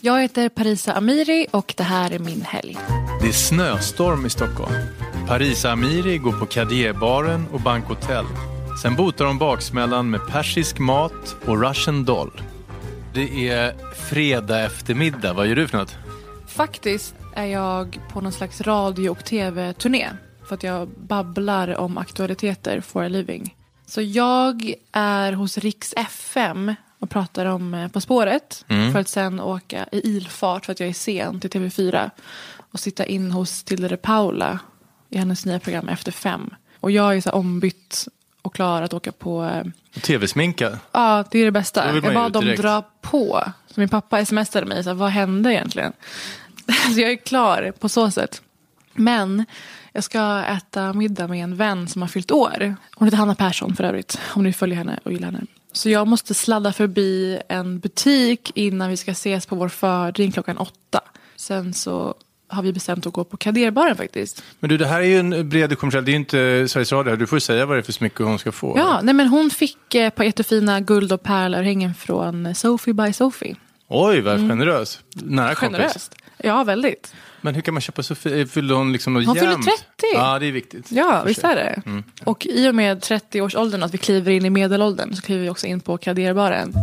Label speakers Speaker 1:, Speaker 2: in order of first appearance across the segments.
Speaker 1: Jag heter Parisa Amiri och det här är min helg.
Speaker 2: Det är snöstorm i Stockholm. Parisa Amiri går på Cadierbaren och Bankhotell. Sen botar de baksmällan med persisk mat och Russian doll. Det är fredag eftermiddag. Vad gör du för något?
Speaker 1: Faktiskt är jag på någon slags radio och tv-turné. För att jag babblar om aktualiteter for a living. Så jag är hos Riks FM och pratar om eh, På spåret. För att sen åka i ilfart för att jag är sen till TV4. Och sitta in hos Tilde de Paula i hennes nya program Efter fem. Och jag är så ombytt och klar att åka på eh,
Speaker 2: TV-sminka?
Speaker 1: Ja, det är det bästa. Jag bad dem dra på. Så min pappa smsade mig, så här, vad hände egentligen? Så jag är klar på så sätt. Men jag ska äta middag med en vän som har fyllt år. Hon heter Hanna Persson för övrigt, om ni följer henne och gillar henne. Så jag måste sladda förbi en butik innan vi ska ses på vår fördrink klockan åtta. Sen så har vi bestämt att gå på Kaderbaren faktiskt.
Speaker 2: Men du, det här är ju en bred kommersiell. Det är ju inte Sveriges Radio. Du får ju säga vad det är för smycke hon ska få.
Speaker 1: Ja, nej men hon fick ett par jättefina guld och pärlörhängen från Sophie by Sophie.
Speaker 2: Oj, vad generös. Nära kompis.
Speaker 1: Mm. Generöst. Ja, väldigt.
Speaker 2: Men hur kan man köpa så fi- Fyllde hon liksom något
Speaker 1: Hon fyller
Speaker 2: jämnt?
Speaker 1: 30.
Speaker 2: Ja, det är viktigt.
Speaker 1: Ja, visst är det.
Speaker 2: Mm.
Speaker 1: Och i och med 30-årsåldern, att vi kliver in i medelåldern, så kliver vi också in på Kaderbaren.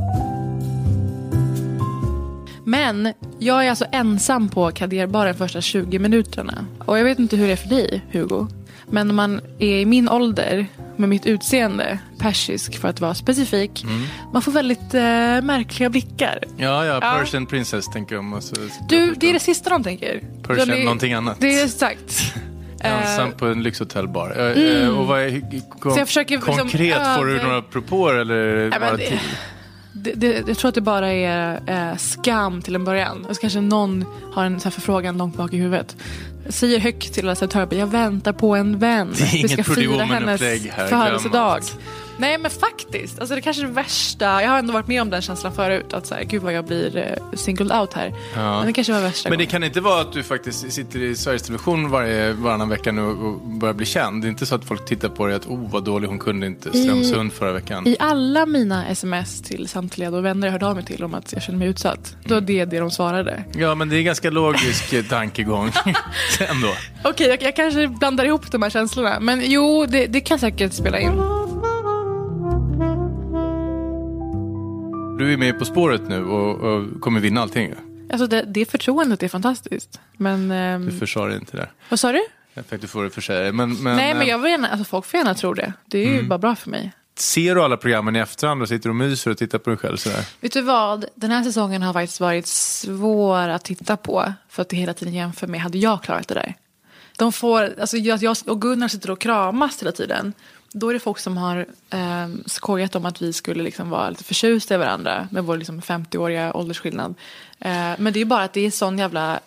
Speaker 1: Men jag är alltså ensam på Kaderbaren första 20 minuterna. Och jag vet inte hur det är för dig, Hugo. Men när man är i min ålder, med mitt utseende, persisk för att vara specifik,
Speaker 2: Mm.
Speaker 1: man får väldigt eh, märkliga blickar.
Speaker 2: Ja, ja,
Speaker 1: Ja.
Speaker 2: Persian Princess tänker jag. Måste
Speaker 1: Du, det är det sista de tänker.
Speaker 2: Persian
Speaker 1: De
Speaker 2: någonting annat.
Speaker 1: Det är exakt.
Speaker 2: Ensam på en lyxhotellbar. Eh, eh, Och vad är, kon-
Speaker 1: Så jag försöker liksom
Speaker 2: konkret, får du några propåer eller
Speaker 1: Nej,
Speaker 2: bara
Speaker 1: men det, det, jag tror att det bara är eh, skam till en början. Och så kanske någon har en så här förfrågan långt bak i huvudet. Säger högt till alla servitörer, jag väntar på en vän.
Speaker 2: Det är
Speaker 1: Vi
Speaker 2: inget
Speaker 1: ska
Speaker 2: Pretty
Speaker 1: fira hennes
Speaker 2: här,
Speaker 1: födelsedag. Nej men faktiskt, alltså det kanske är det värsta. Jag har ändå varit med om den känslan förut. Att så här, gud vad jag blir eh, singled out här.
Speaker 2: Ja.
Speaker 1: Men det kanske var värsta
Speaker 2: Men det
Speaker 1: gången.
Speaker 2: kan inte vara att du faktiskt sitter i Sveriges Television varje, varannan vecka nu och börjar bli känd. Det är inte så att folk tittar på dig att oh vad dålig hon kunde inte Strömsund förra veckan.
Speaker 1: I alla mina sms till samtliga då vänner jag hörde av mig till om att jag känner mig utsatt. Då är det det de svarade.
Speaker 2: Ja, men det är ganska logisk eh, tankegång ändå.
Speaker 1: Okej, jag, jag kanske blandar ihop de här känslorna. Men jo, det, det kan säkert spela in.
Speaker 2: Du är med På spåret nu och, och kommer vinna allting.
Speaker 1: Alltså det, det förtroendet är fantastiskt. Men, ehm,
Speaker 2: Du försade det inte där.
Speaker 1: vad sa du?
Speaker 2: Jag tänkte få det för sig. Men, men,
Speaker 1: Nej, men
Speaker 2: eh,
Speaker 1: jag vill gärna, alltså folk får gärna tro det. Det är ju bara bra för mig.
Speaker 2: Ser du alla programmen i efterhand och sitter och myser och tittar på dig själv sådär?
Speaker 1: Vet du vad? Den här säsongen har faktiskt varit svår att titta på. För att det hela tiden jämför med, hade jag klarat det där? De får, alltså jag, jag och Gunnar sitter och kramas hela tiden. Då är det folk som har eh, skojat om att vi skulle liksom vara lite förtjusta i varandra. Med vår liksom 50-åriga åldersskillnad. Eh, men det är bara att det är sån jävla,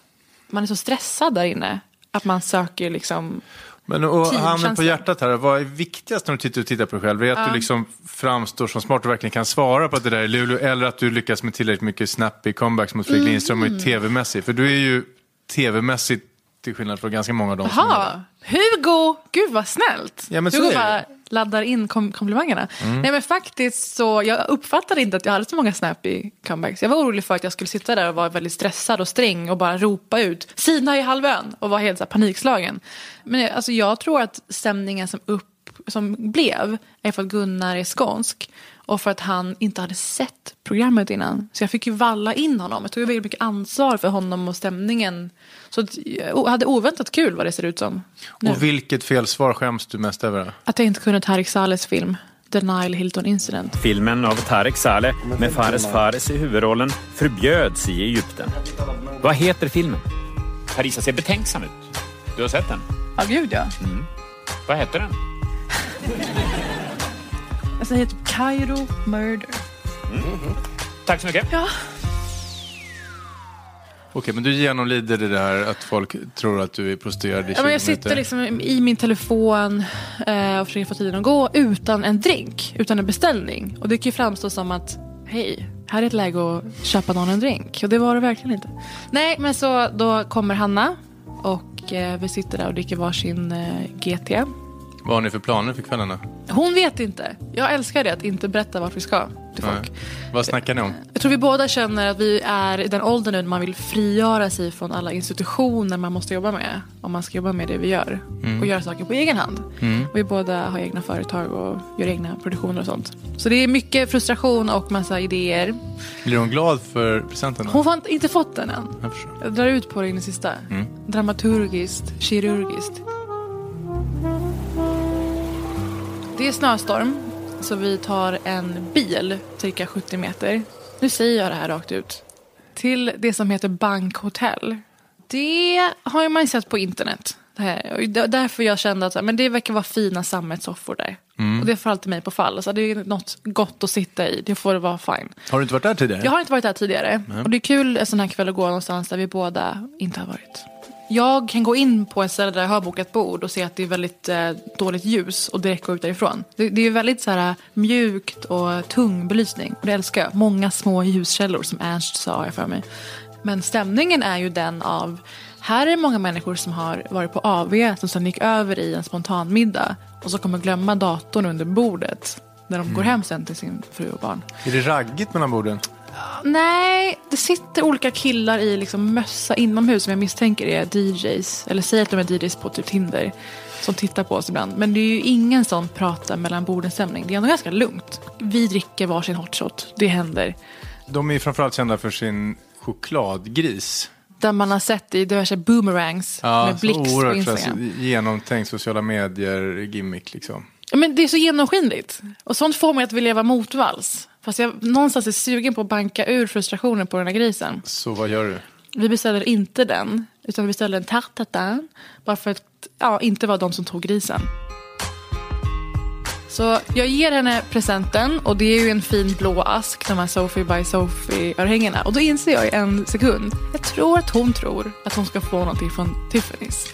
Speaker 1: man är så stressad där inne. Att man söker liksom
Speaker 2: Men och handen på hjärtat här, vad är viktigast när du tittar, på dig själv? Är att du liksom framstår som smart och verkligen kan svara på att det där är Luleå eller att du lyckas med tillräckligt mycket snappy comebacks mot Fredrik Lindström
Speaker 1: Mm.
Speaker 2: och är tv-mässig? För du är ju tv-mässig till skillnad från ganska många av dem som
Speaker 1: Jaha, Hugo! Gud vad snällt.
Speaker 2: Ja, men så
Speaker 1: Hugo
Speaker 2: är det.
Speaker 1: Laddar in kom komplimangerna. Nej men faktiskt så, jag uppfattade inte att jag hade så många snappy comebacks. Jag var orolig för att jag skulle sitta där och vara väldigt stressad och sträng och bara ropa ut Sina i halvön och vara helt så panikslagen. Men alltså, jag tror att stämningen som, upp, som blev är för att Gunnar är skånsk. Och för att han inte hade sett programmet innan. Så jag fick ju valla in honom. Jag tog ju väldigt mycket ansvar för honom och stämningen. Så jag hade oväntat kul vad det ser ut som. nu.
Speaker 2: Och vilket felsvar skäms du mest över?
Speaker 1: Att jag inte kunde Tarik Salehs film The Nile Hilton Incident.
Speaker 3: Filmen av Tarek Saleh med Fares Fares i huvudrollen förbjöds i Egypten. Vad heter filmen? Parisa ser betänksam ut. Du har sett den?
Speaker 1: Ja, gud ja.
Speaker 3: Vad heter den?
Speaker 1: Det heter typ Cairo Murder.
Speaker 3: Tack så mycket.
Speaker 1: Ja.
Speaker 2: Okej, men du genomlider det där att folk tror att du är prostituerad i 20
Speaker 1: Ja, men jag sitter liksom i min telefon eh, och försöker få tiden att gå utan en drink, utan en beställning. Och det kan ju framstå som att, hej, här är ett läge att köpa någon en drink. Och det var det verkligen inte. Nej, men så då kommer Hanna och eh, vi sitter där och dricker varsin eh, GT.
Speaker 2: Vad har ni för planer för kvällarna?
Speaker 1: Hon vet inte. Jag älskar det, att inte berätta vart vi ska. till folk.
Speaker 2: Vad snackar ni om?
Speaker 1: Jag tror vi båda känner att vi är i den åldern nu när man vill frigöra sig från alla institutioner man måste jobba med. Om man ska jobba med det vi gör. Och göra saker på egen hand. Och vi båda har egna företag och gör egna produktioner och sånt. Så det är mycket frustration och massa idéer.
Speaker 2: Blir hon glad för presenten? då?
Speaker 1: Hon har inte- fått den än.
Speaker 2: Jag.
Speaker 1: Jag drar ut på det in i sista. Dramaturgiskt, kirurgiskt. Det är snöstorm, så vi tar en bil cirka 70 meter. Nu säger jag det här rakt ut. Till det som heter bankhotell. Det har ju man ju sett på internet. Det här. Därför jag kände att men det verkar vara fina sammetssoffor där. Och det får alltid mig på fall. Så det är något gott att sitta i. Det får det vara fine.
Speaker 2: Har du inte varit där tidigare?
Speaker 1: Jag har inte varit där tidigare. Och det är kul en sån här kväll att gå någonstans där vi båda inte har varit. Jag kan gå in på ett ställe där jag har bokat bord och se att det är väldigt eh, dåligt ljus och direkt gå ut därifrån. Det, det är väldigt så här, mjukt och tung belysning och det älskar jag. Många små ljuskällor som Ernst sa jag för mig. Men stämningen är ju den av, här är det många människor som har varit på AV som sen gick över i en spontanmiddag och så kommer glömma datorn under bordet när de går hem sen till sin fru och barn.
Speaker 2: Är det raggigt mellan borden?
Speaker 1: Nej, det sitter olika killar i liksom mössa inomhus som jag misstänker är DJs. Eller säger att de är DJs på typ Tinder. Som tittar på oss ibland. Men det är ju ingen sån prata mellan borden stämning. Det är ändå ganska lugnt. Vi dricker varsin hotshot. Det händer.
Speaker 2: De är ju framförallt kända för sin chokladgris.
Speaker 1: Där man har sett i diverse boomerangs med
Speaker 2: så
Speaker 1: blixt på
Speaker 2: oerhört
Speaker 1: Instagram.
Speaker 2: så genomtänkt sociala medier-gimmick liksom.
Speaker 1: Men det är så genomskinligt. Och sånt får mig att vilja vara motvalls. Fast jag någonstans är sugen på att banka ur frustrationen på den här grisen.
Speaker 2: Så vad gör du?
Speaker 1: Vi beställer inte den, utan vi beställer en tarte tatin. Bara för att ja, inte vara de som tog grisen. Så jag ger henne presenten och det är ju en fin blå ask, de här Sophie by Sophie-örhängena. Och då inser jag i en sekund, jag tror att hon tror att hon ska få någonting från Tiffany's.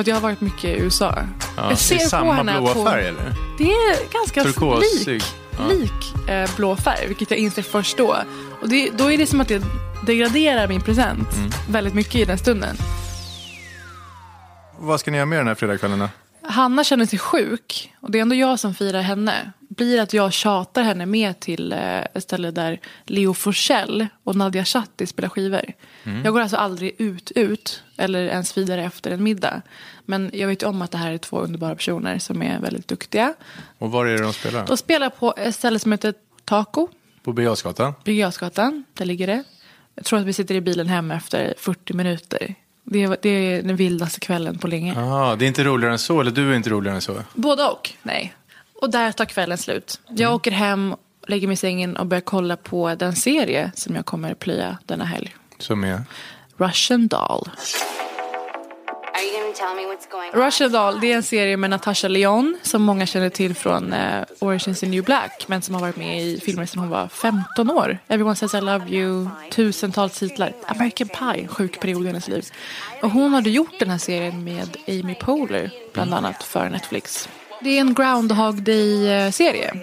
Speaker 1: För att jag har varit mycket i USA.
Speaker 2: Ja,
Speaker 1: jag ser
Speaker 2: det är
Speaker 1: på
Speaker 2: samma
Speaker 1: henne
Speaker 2: blåa
Speaker 1: hon-
Speaker 2: färg eller?
Speaker 1: Det är ganska
Speaker 2: Turkosig.
Speaker 1: lik,
Speaker 2: Ja.
Speaker 1: lik eh, blå färg, vilket jag inser först då. Och det, då är det som att det degraderar min present
Speaker 2: Mm.
Speaker 1: väldigt mycket i den stunden.
Speaker 2: Vad ska ni göra med den här fredagskvällen då?
Speaker 1: Hanna känner sig sjuk och det är ändå jag som firar henne. Blir att jag tjatar henne med till eh, ett ställe där Leo Forsell och Nadia Chatti spelar skivor. Jag går alltså aldrig ut, ut eller ens vidare efter en middag. Men jag vet ju om att det här är två underbara personer som är väldigt duktiga.
Speaker 2: Och var är det de spelar?
Speaker 1: De spelar på ett ställe som heter Taco,
Speaker 2: På Birger?
Speaker 1: Birger. Där ligger det. Jag tror att vi sitter i bilen hem efter 40 minuter. Det är, det är den vildaste kvällen på länge.
Speaker 2: Ah, det är inte roligare än så, eller du är inte roligare än så?
Speaker 1: Både och, nej. Och där tar kvällen slut. Jag åker hem, lägger mig i sängen och börjar kolla på den serie som jag kommer plöja denna helg.
Speaker 2: Som är?
Speaker 1: Russian Doll. Russian Doll, det är en serie med Natasha Lyonne som många känner till från eh, Origins in New Black men som har varit med i filmer sedan hon var 15 år. Everyone says I love you, tusentals titlar. American Pie, sjuk period i hennes liv. Och hon hade gjort den här serien med Amy Poehler bland annat för Netflix. Det är en Groundhog Day-serie.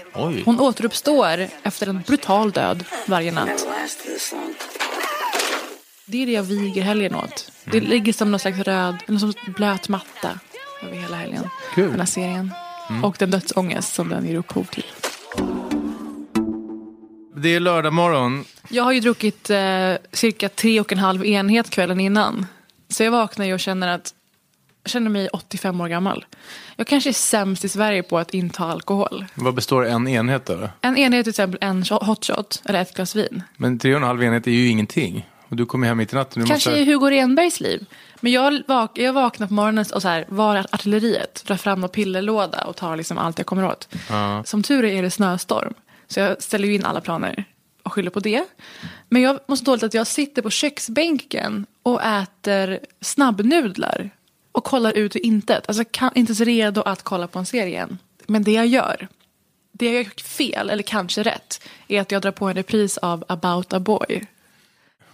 Speaker 1: Hon återuppstår efter en brutal död varje natt. Det är det jag viger helgen åt. Det ligger som någon slags röd, någon slags blöt matta över hela helgen.
Speaker 2: Kul.
Speaker 1: Den här serien. Och den dödsångest som den ger upphov till.
Speaker 2: Det är lördag morgon.
Speaker 1: Jag har ju druckit eh, cirka tre och en halv enhet kvällen innan. Så jag vaknar ju och känner att känner mig 85 år gammal. Jag kanske är sämst i Sverige på att inta alkohol.
Speaker 2: Vad består en enhet då?
Speaker 1: En enhet är till exempel en hot shot eller ett glas vin.
Speaker 2: Men tre och en halv enhet är ju ingenting. Och du kommer hem mitt i natten. Du
Speaker 1: Kanske
Speaker 2: måste...
Speaker 1: i Hugo Renbergs liv. Men jag, vak jag vaknar på morgonen och så här, var är artilleriet? Drar fram någon pillerlåda och tar liksom allt jag kommer åt.
Speaker 2: Ja.
Speaker 1: Som tur är är det snöstorm. Så jag ställer ju in alla planer och skyller på det. Men jag måste dåligt att jag sitter på köksbänken och äter snabbnudlar. Och kollar ut i intet. Alltså kan, inte så redo att kolla på en serie än. Men det jag gör, det jag gör fel, eller kanske rätt, är att jag drar på en repris av About a boy.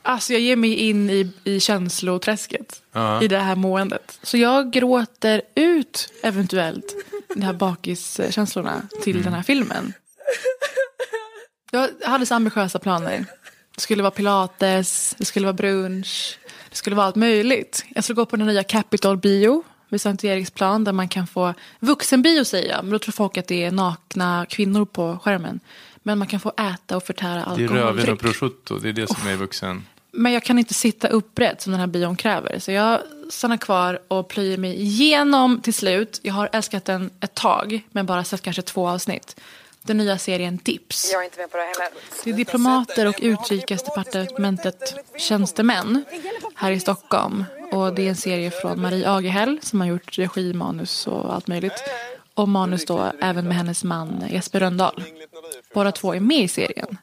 Speaker 1: Alltså jag ger mig in i, i känsloträsket.
Speaker 2: Ja.
Speaker 1: I det här måendet. Så jag gråter ut eventuellt de här bakiskänslorna till den här filmen. Jag hade så ambitiösa planer. Det skulle vara pilates, det skulle vara brunch, det skulle vara allt möjligt. Jag skulle gå på den nya Capitol Bio vid Sankt Eriksplan där man kan få vuxenbio säger jag, men då tror folk att det är nakna kvinnor på skärmen. Men man kan få äta och förtära
Speaker 2: Det är rödvin och prosciutto, det är det som är vuxen.
Speaker 1: Men jag kan inte sitta upprätt som den här bion kräver. Så jag stannar kvar och plöjer mig igenom till slut. Jag har älskat den ett tag, men bara sett kanske två avsnitt. Den nya serien Dips.
Speaker 4: Jag är inte med på det heller.
Speaker 1: Det är diplomater och utrikesdepartementet tjänstemän här i Stockholm. Och det är en serie från Marie Agehäll som har gjort regi, manus och allt möjligt. Och manus då även med hennes man Jesper Rönndahl. Båda två är med i serien.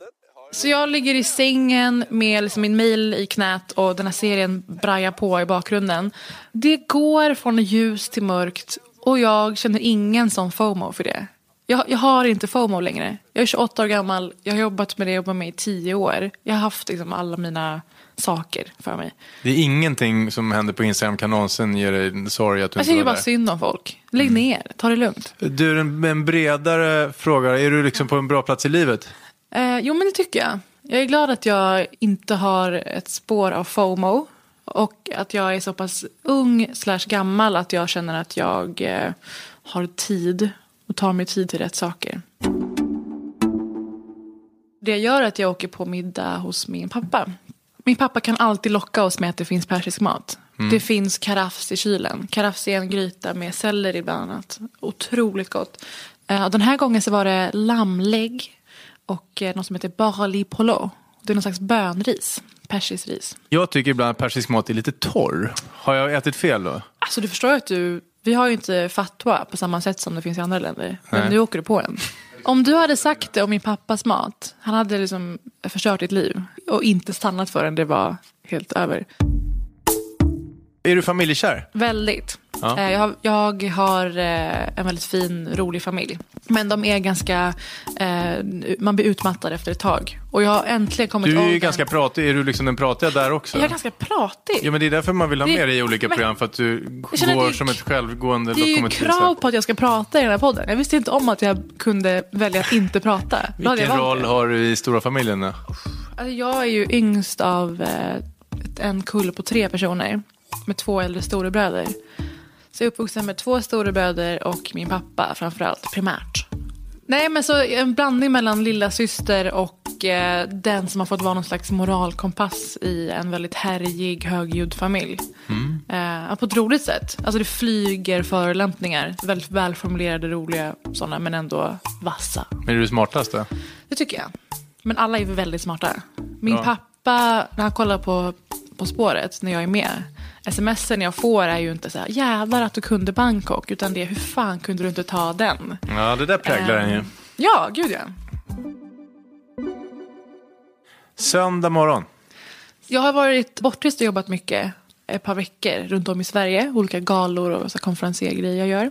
Speaker 1: Så jag ligger i sängen med liksom min mail i knät och den här serien brajar på i bakgrunden. Det går från ljus till mörkt och jag känner ingen sån FOMO för det. Jag, jag har inte FOMO längre. Jag är 28 år gammal, jag har jobbat med det, jobbat med i 10 år. Jag har haft liksom alla mina saker för mig.
Speaker 2: Det är ingenting som händer på Instagram kan någonsin ge dig sorg att du
Speaker 1: Jag
Speaker 2: inte
Speaker 1: tycker
Speaker 2: var
Speaker 1: bara
Speaker 2: där.
Speaker 1: synd om folk. Lägg ner, ta det lugnt.
Speaker 2: Du, en, en bredare fråga. Är du liksom på en bra plats i livet?
Speaker 1: Eh, jo, men det tycker jag. Jag är glad att jag inte har ett spår av FOMO. Och att jag är så pass ung slash gammal att jag känner att jag eh, har tid och tar mig tid till rätt saker. Det gör att jag åker på middag hos min pappa. Min pappa kan alltid locka oss med att det finns persisk mat. Det finns karafs i kylen. Karafs är en gryta med selleri bland annat. Otroligt gott. Eh, Den här gången så var det lammlägg och eh, något som heter barli polo. Det är någon slags bönris. Persisk ris.
Speaker 2: Jag tycker ibland att persisk mat är lite torr. Har jag ätit fel då?
Speaker 1: Alltså du förstår att du, vi har ju inte fatwa på samma sätt som det finns i andra länder. Men
Speaker 2: Nej.
Speaker 1: nu åker du på en. Om du hade sagt det om min pappas mat, han hade liksom förstört ditt liv och inte stannat förrän det var helt över.
Speaker 2: Är du familjekär?
Speaker 1: Väldigt.
Speaker 2: Ja.
Speaker 1: Eh, Jag, har- jag har eh, en väldigt fin, rolig familj. Men de är ganska, eh, man blir utmattad efter ett tag. Och jag har äntligen kommit
Speaker 2: Du är ju ganska pratig. Är du liksom den pratiga där också?
Speaker 1: Jag är ganska pratig.
Speaker 2: Ja, men det är därför man vill ha
Speaker 1: Det-
Speaker 2: med dig i olika
Speaker 1: men-
Speaker 2: program. För att du går
Speaker 1: det
Speaker 2: som ett självgående
Speaker 1: Det är ju krav på att jag ska prata i den här podden. Jag visste inte om att jag kunde välja att inte prata.
Speaker 2: Vilken roll har du i stora familjen?
Speaker 1: Alltså, jag är ju yngst av eh, en kull på tre personer. Med två äldre storebröder. Så jag är uppvuxen med två storebröder och min pappa framförallt, primärt. Nej men så en blandning mellan lilla syster och eh, den som har fått vara någon slags moralkompass i en väldigt härjig, högljudd familj. Eh, på ett roligt sätt. Alltså det flyger förolämpningar. Väldigt välformulerade, roliga sådana men ändå vassa.
Speaker 2: Men är du smartast då?
Speaker 1: Det tycker jag. Men alla är väldigt smarta. Min
Speaker 2: Ja.
Speaker 1: pappa, när han kollar på På spåret när jag är med. Smsen jag får är ju inte så här, jävlar att du kunde Bangkok. Utan det är, hur fan kunde du inte ta den?
Speaker 2: Ja, det där präglar en ju.
Speaker 1: Ehm, Ja, gud ja.
Speaker 2: Söndag morgon.
Speaker 1: Jag har varit bortrest och jobbat mycket ett par veckor runt om i Sverige. Olika galor och konferensiergrejer jag gör.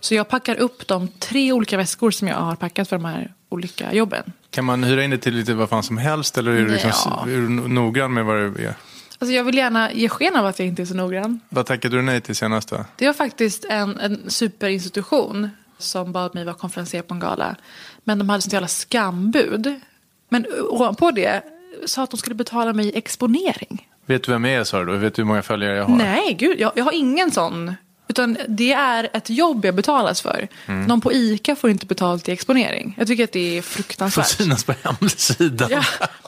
Speaker 1: Så jag packar upp de tre olika väskor som jag har packat för de här olika jobben.
Speaker 2: Kan man hyra in det till lite vad fan som helst eller är du, liksom,
Speaker 1: Ja.
Speaker 2: är du noggrann med vad det är?
Speaker 1: Alltså jag vill gärna ge sken av att jag inte är så noggrann.
Speaker 2: Vad tackade du nej till senast då?
Speaker 1: Det var faktiskt en, en superinstitution som bad mig vara konferencier på en gala. Men de hade sånt jävla skambud. Men ovanpå det sa att de skulle betala mig exponering.
Speaker 2: Vet du vem jag är sa du? Vet du hur många följare jag har?
Speaker 1: Nej, gud, jag, jag har ingen sån. Utan det är ett jobb jag betalas för.
Speaker 2: Mm.
Speaker 1: Någon på ICA får inte betalt i exponering. Jag tycker att det är
Speaker 2: Får
Speaker 1: fruktansvärt.
Speaker 2: synas på hemsidan.
Speaker 1: Ja,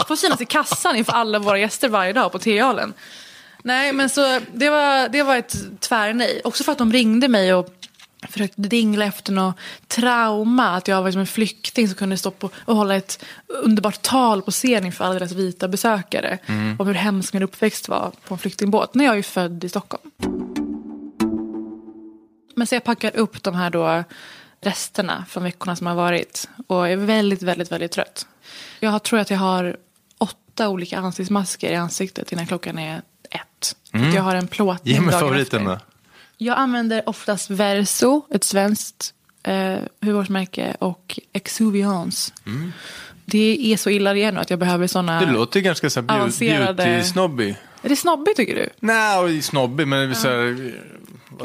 Speaker 1: får synas i kassan inför alla våra gäster varje dag på tealen. Nej, men så det var, det var ett tvärnej. Också för att de ringde mig och försökte dingla efter något trauma. Att jag var som en flykting som kunde stå på och hålla ett underbart tal på scen inför alla deras vita besökare. Om hur hemsk min uppväxt var på en flyktingbåt. När jag är född i Stockholm. Men så jag packar upp de här då resterna från veckorna som har varit. Och är väldigt, väldigt, väldigt trött. Jag tror att jag har åtta olika ansiktsmasker i ansiktet innan klockan är ett. Att jag har en plåtning
Speaker 2: Ge mig favoriten då.
Speaker 1: Jag använder oftast Verso, ett svenskt eh, hudvårdsmärke, och Exuviance. Det är så illa det är nu att jag behöver sådana...
Speaker 2: Det låter ganska så här beau-
Speaker 1: Avancerade-
Speaker 2: beauty-snobbig.
Speaker 1: Är det snobbigt tycker du?
Speaker 2: Nej, snobbig men så här,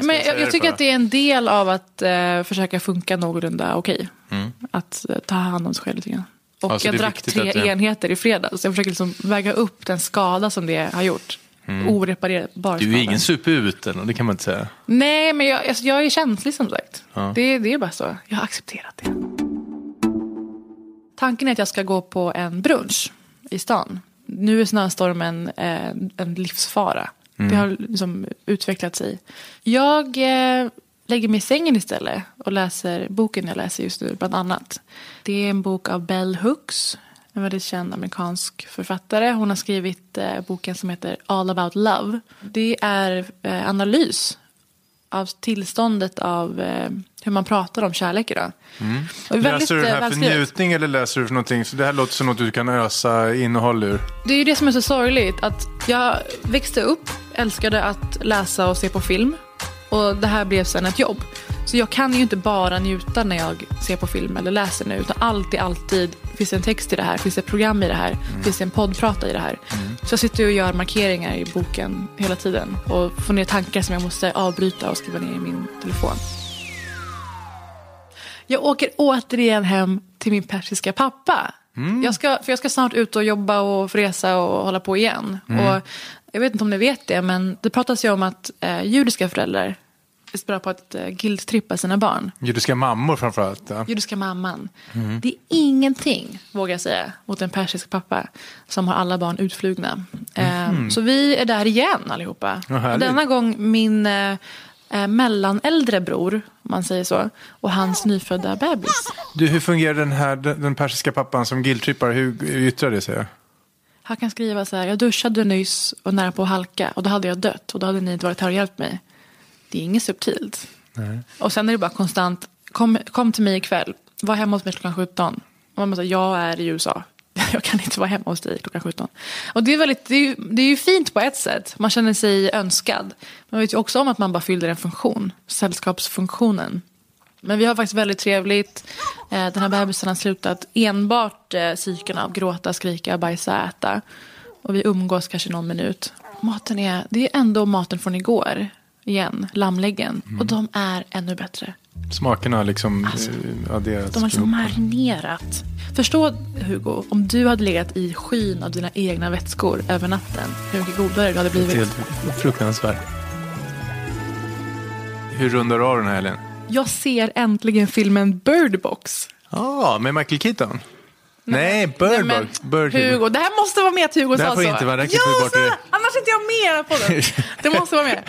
Speaker 1: Men jag, jag tycker att det är en del av att eh, försöka funka någorlunda okej.
Speaker 2: Mm.
Speaker 1: Att eh, ta hand om sig själv lite grann. Och
Speaker 2: Alltså, det
Speaker 1: jag
Speaker 2: är
Speaker 1: drack
Speaker 2: viktigt
Speaker 1: tre
Speaker 2: att det-
Speaker 1: enheter i fredags. Jag försöker liksom väga upp den skada som det har gjort. Oreparerbar
Speaker 2: Mm. Du är
Speaker 1: skada.
Speaker 2: ingen superuten, det kan man inte säga.
Speaker 1: Nej, men jag, alltså, jag är känslig som sagt.
Speaker 2: Ja.
Speaker 1: Det, det är bara så. Jag har accepterat det. Tanken är att jag ska gå på en brunch i stan. Nu är snöstormen eh, en livsfara. Det har liksom utvecklat sig. Jag eh, lägger mig i sängen istället och läser boken jag läser just nu, bland annat. Det är en bok av Bell Hooks, en väldigt känd amerikansk författare. Hon har skrivit eh, boken som heter All about love. Det är eh, analys av tillståndet av eh, hur man pratar om kärlek idag. Det väldigt,
Speaker 2: Läser du den
Speaker 1: eh,
Speaker 2: här för
Speaker 1: välskrivet.
Speaker 2: njutning eller läser du för någonting? Så det här låter som något du kan ösa innehåll ur.
Speaker 1: Det är ju det som är så sorgligt. Att jag växte upp, älskade att läsa och se på film. Och det här blev sen ett jobb. Så jag kan ju inte bara njuta när jag ser på film eller läser nu. Utan alltid, alltid finns det en text i det här, finns det ett program i det här, finns det en poddprata i det här. Så jag sitter och gör markeringar i boken hela tiden. Och får ner tankar som jag måste avbryta och skriva ner i min telefon. Jag åker återigen hem till min persiska pappa. Jag, ska, för jag ska snart ut och jobba och resa och hålla på igen. Och jag vet inte om ni vet det, men det pratas ju om att eh, judiska föräldrar är bra på att eh, guilt-trippa sina barn.
Speaker 2: Judiska mammor framförallt. Ja.
Speaker 1: Judiska mamman. Det är ingenting, vågar jag säga, mot en persisk pappa som har alla barn utflugna. Eh, Så vi är där igen allihopa. Denna gång min eh, mellanäldre bror, om man säger så, och hans nyfödda bebis.
Speaker 2: Du, hur fungerar den här den persiska pappan som guilt-trippar? Hur yttrar det sig?
Speaker 1: Han kan skriva så här, jag duschade nyss och nära på att halka och då hade jag dött och då hade ni inte varit här och hjälpt mig. Det är inget subtilt. Och sen är det bara konstant, kom, kom till mig ikväll, var hemma hos mig klockan 17. Och man bara säger, jag är i USA. Jag kan inte vara hemma hos dig klockan 17. Och det är, väldigt, det, är ju, det är ju fint på ett sätt. Man känner sig önskad. Man vet ju också om att man bara fyller en funktion. Sällskapsfunktionen. Men vi har faktiskt väldigt trevligt. Eh, Den här bebisen har slutat enbart eh, cykeln av gråta, skrika, bajsa, äta. Och vi umgås kanske någon minut. Maten är, det är ändå maten från igår. Igen, lammläggen. Och de är ännu bättre.
Speaker 2: Smakerna har liksom
Speaker 1: Alltså,
Speaker 2: eh, adderats.
Speaker 1: De har liksom marinerat. Förstå Hugo, om du hade legat i skyn av dina egna vätskor över natten. Hur mycket godare det hade
Speaker 2: Det är
Speaker 1: blivit.
Speaker 2: helt fruktansvärt. Hur rundar du av den här helgen?
Speaker 1: Jag ser äntligen filmen Bird Box.
Speaker 2: Ja, ah, med Michael Keaton. Nej, Bird
Speaker 1: Nej,
Speaker 2: Box. Bird
Speaker 1: Hugo, det här måste vara med att Hugo
Speaker 2: Det här
Speaker 1: sa
Speaker 2: får inte vara, det här
Speaker 1: ja,
Speaker 2: bort det.
Speaker 1: annars är inte jag med på den. Det måste vara med.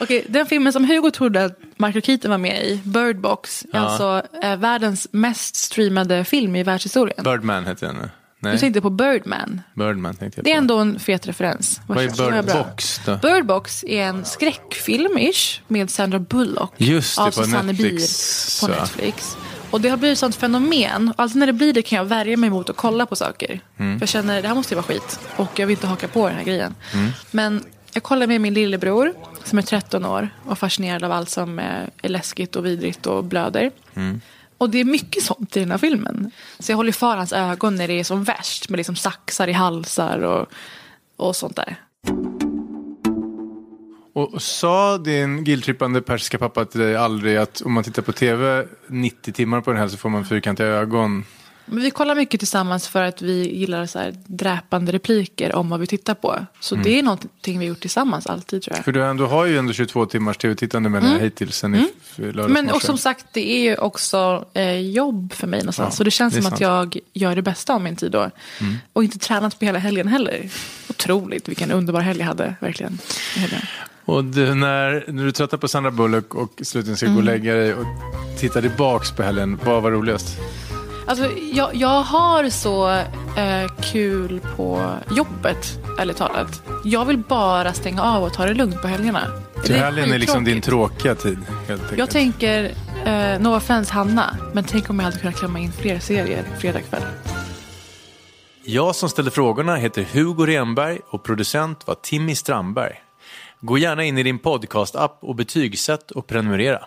Speaker 1: Okej, den filmen som Hugo trodde att Michael Keaton var med i, Bird Box, är
Speaker 2: Ja.
Speaker 1: alltså eh, världens mest streamade film i världshistorien.
Speaker 2: Birdman heter den nu. Nej,
Speaker 1: Du tänkte på Birdman.
Speaker 2: Birdman tänkte jag
Speaker 1: Det är
Speaker 2: på.
Speaker 1: ändå en fet referens.
Speaker 2: Vad är
Speaker 1: Så jag
Speaker 2: Bird
Speaker 1: bra.
Speaker 2: Box då?
Speaker 1: Bird Box är en skräckfilm-ish med Sandra Bullock.
Speaker 2: Just det,
Speaker 1: av
Speaker 2: på
Speaker 1: Susanne
Speaker 2: Netflix,
Speaker 1: Bier
Speaker 2: så.
Speaker 1: på Netflix. Och det har blivit ett sånt fenomen. Alltid när det blir det kan jag värja mig mot att kolla på saker.
Speaker 2: Mm.
Speaker 1: För jag känner det här måste ju vara skit. Och jag vill inte haka på den här grejen.
Speaker 2: Mm.
Speaker 1: Men jag kollar med min lillebror som är 13 år och fascinerad av allt som är läskigt och vidrigt och blöder.
Speaker 2: Mm.
Speaker 1: Och det är mycket sånt i den här filmen. Så jag håller för hans ögon när det är som värst med liksom saxar i halsar och, och sånt där.
Speaker 2: Och sa din guilt-trippande persiska pappa till dig aldrig att om man tittar på tv 90 timmar på den här så får man fyrkantiga ögon?
Speaker 1: Men vi kollar mycket tillsammans för att vi gillar så här dräpande repliker om vad vi tittar på. Så
Speaker 2: Mm.
Speaker 1: det är någonting vi gjort tillsammans alltid tror jag.
Speaker 2: För du ändå har ju ändå 22 timmars tv-tittande med här hittills sen i f- lördags
Speaker 1: Mm. Men och som sagt, det är ju också eh, jobb för mig någonstans.
Speaker 2: Ja,
Speaker 1: så det känns
Speaker 2: det
Speaker 1: som
Speaker 2: sant. Mm.
Speaker 1: att jag gör det bästa av min tid då. Och inte tränat på hela helgen heller. Otroligt, vilken underbar helg jag hade verkligen. helgen.
Speaker 2: Och du, när, när du tröttnar på Sandra Bullock och slutligen ska gå och
Speaker 1: Mm.
Speaker 2: lägga dig och titta tillbaks på helgen, vad var roligast?
Speaker 1: Alltså, jag, jag har så eh, kul på jobbet, ärligt talat. Jag vill bara stänga av och ta det lugnt på helgerna.
Speaker 2: Så
Speaker 1: Det
Speaker 2: helgen är liksom din tråkiga tid. Helt.
Speaker 1: Jag tänker, eh, no offense Hanna, men tänk om jag hade kunnat klämma in fler serier fredag kväll.
Speaker 2: Jag som ställde frågorna heter Hugo Renberg och producent var Timmy Strandberg. Gå gärna in i din podcast-app och betygsätt och prenumerera.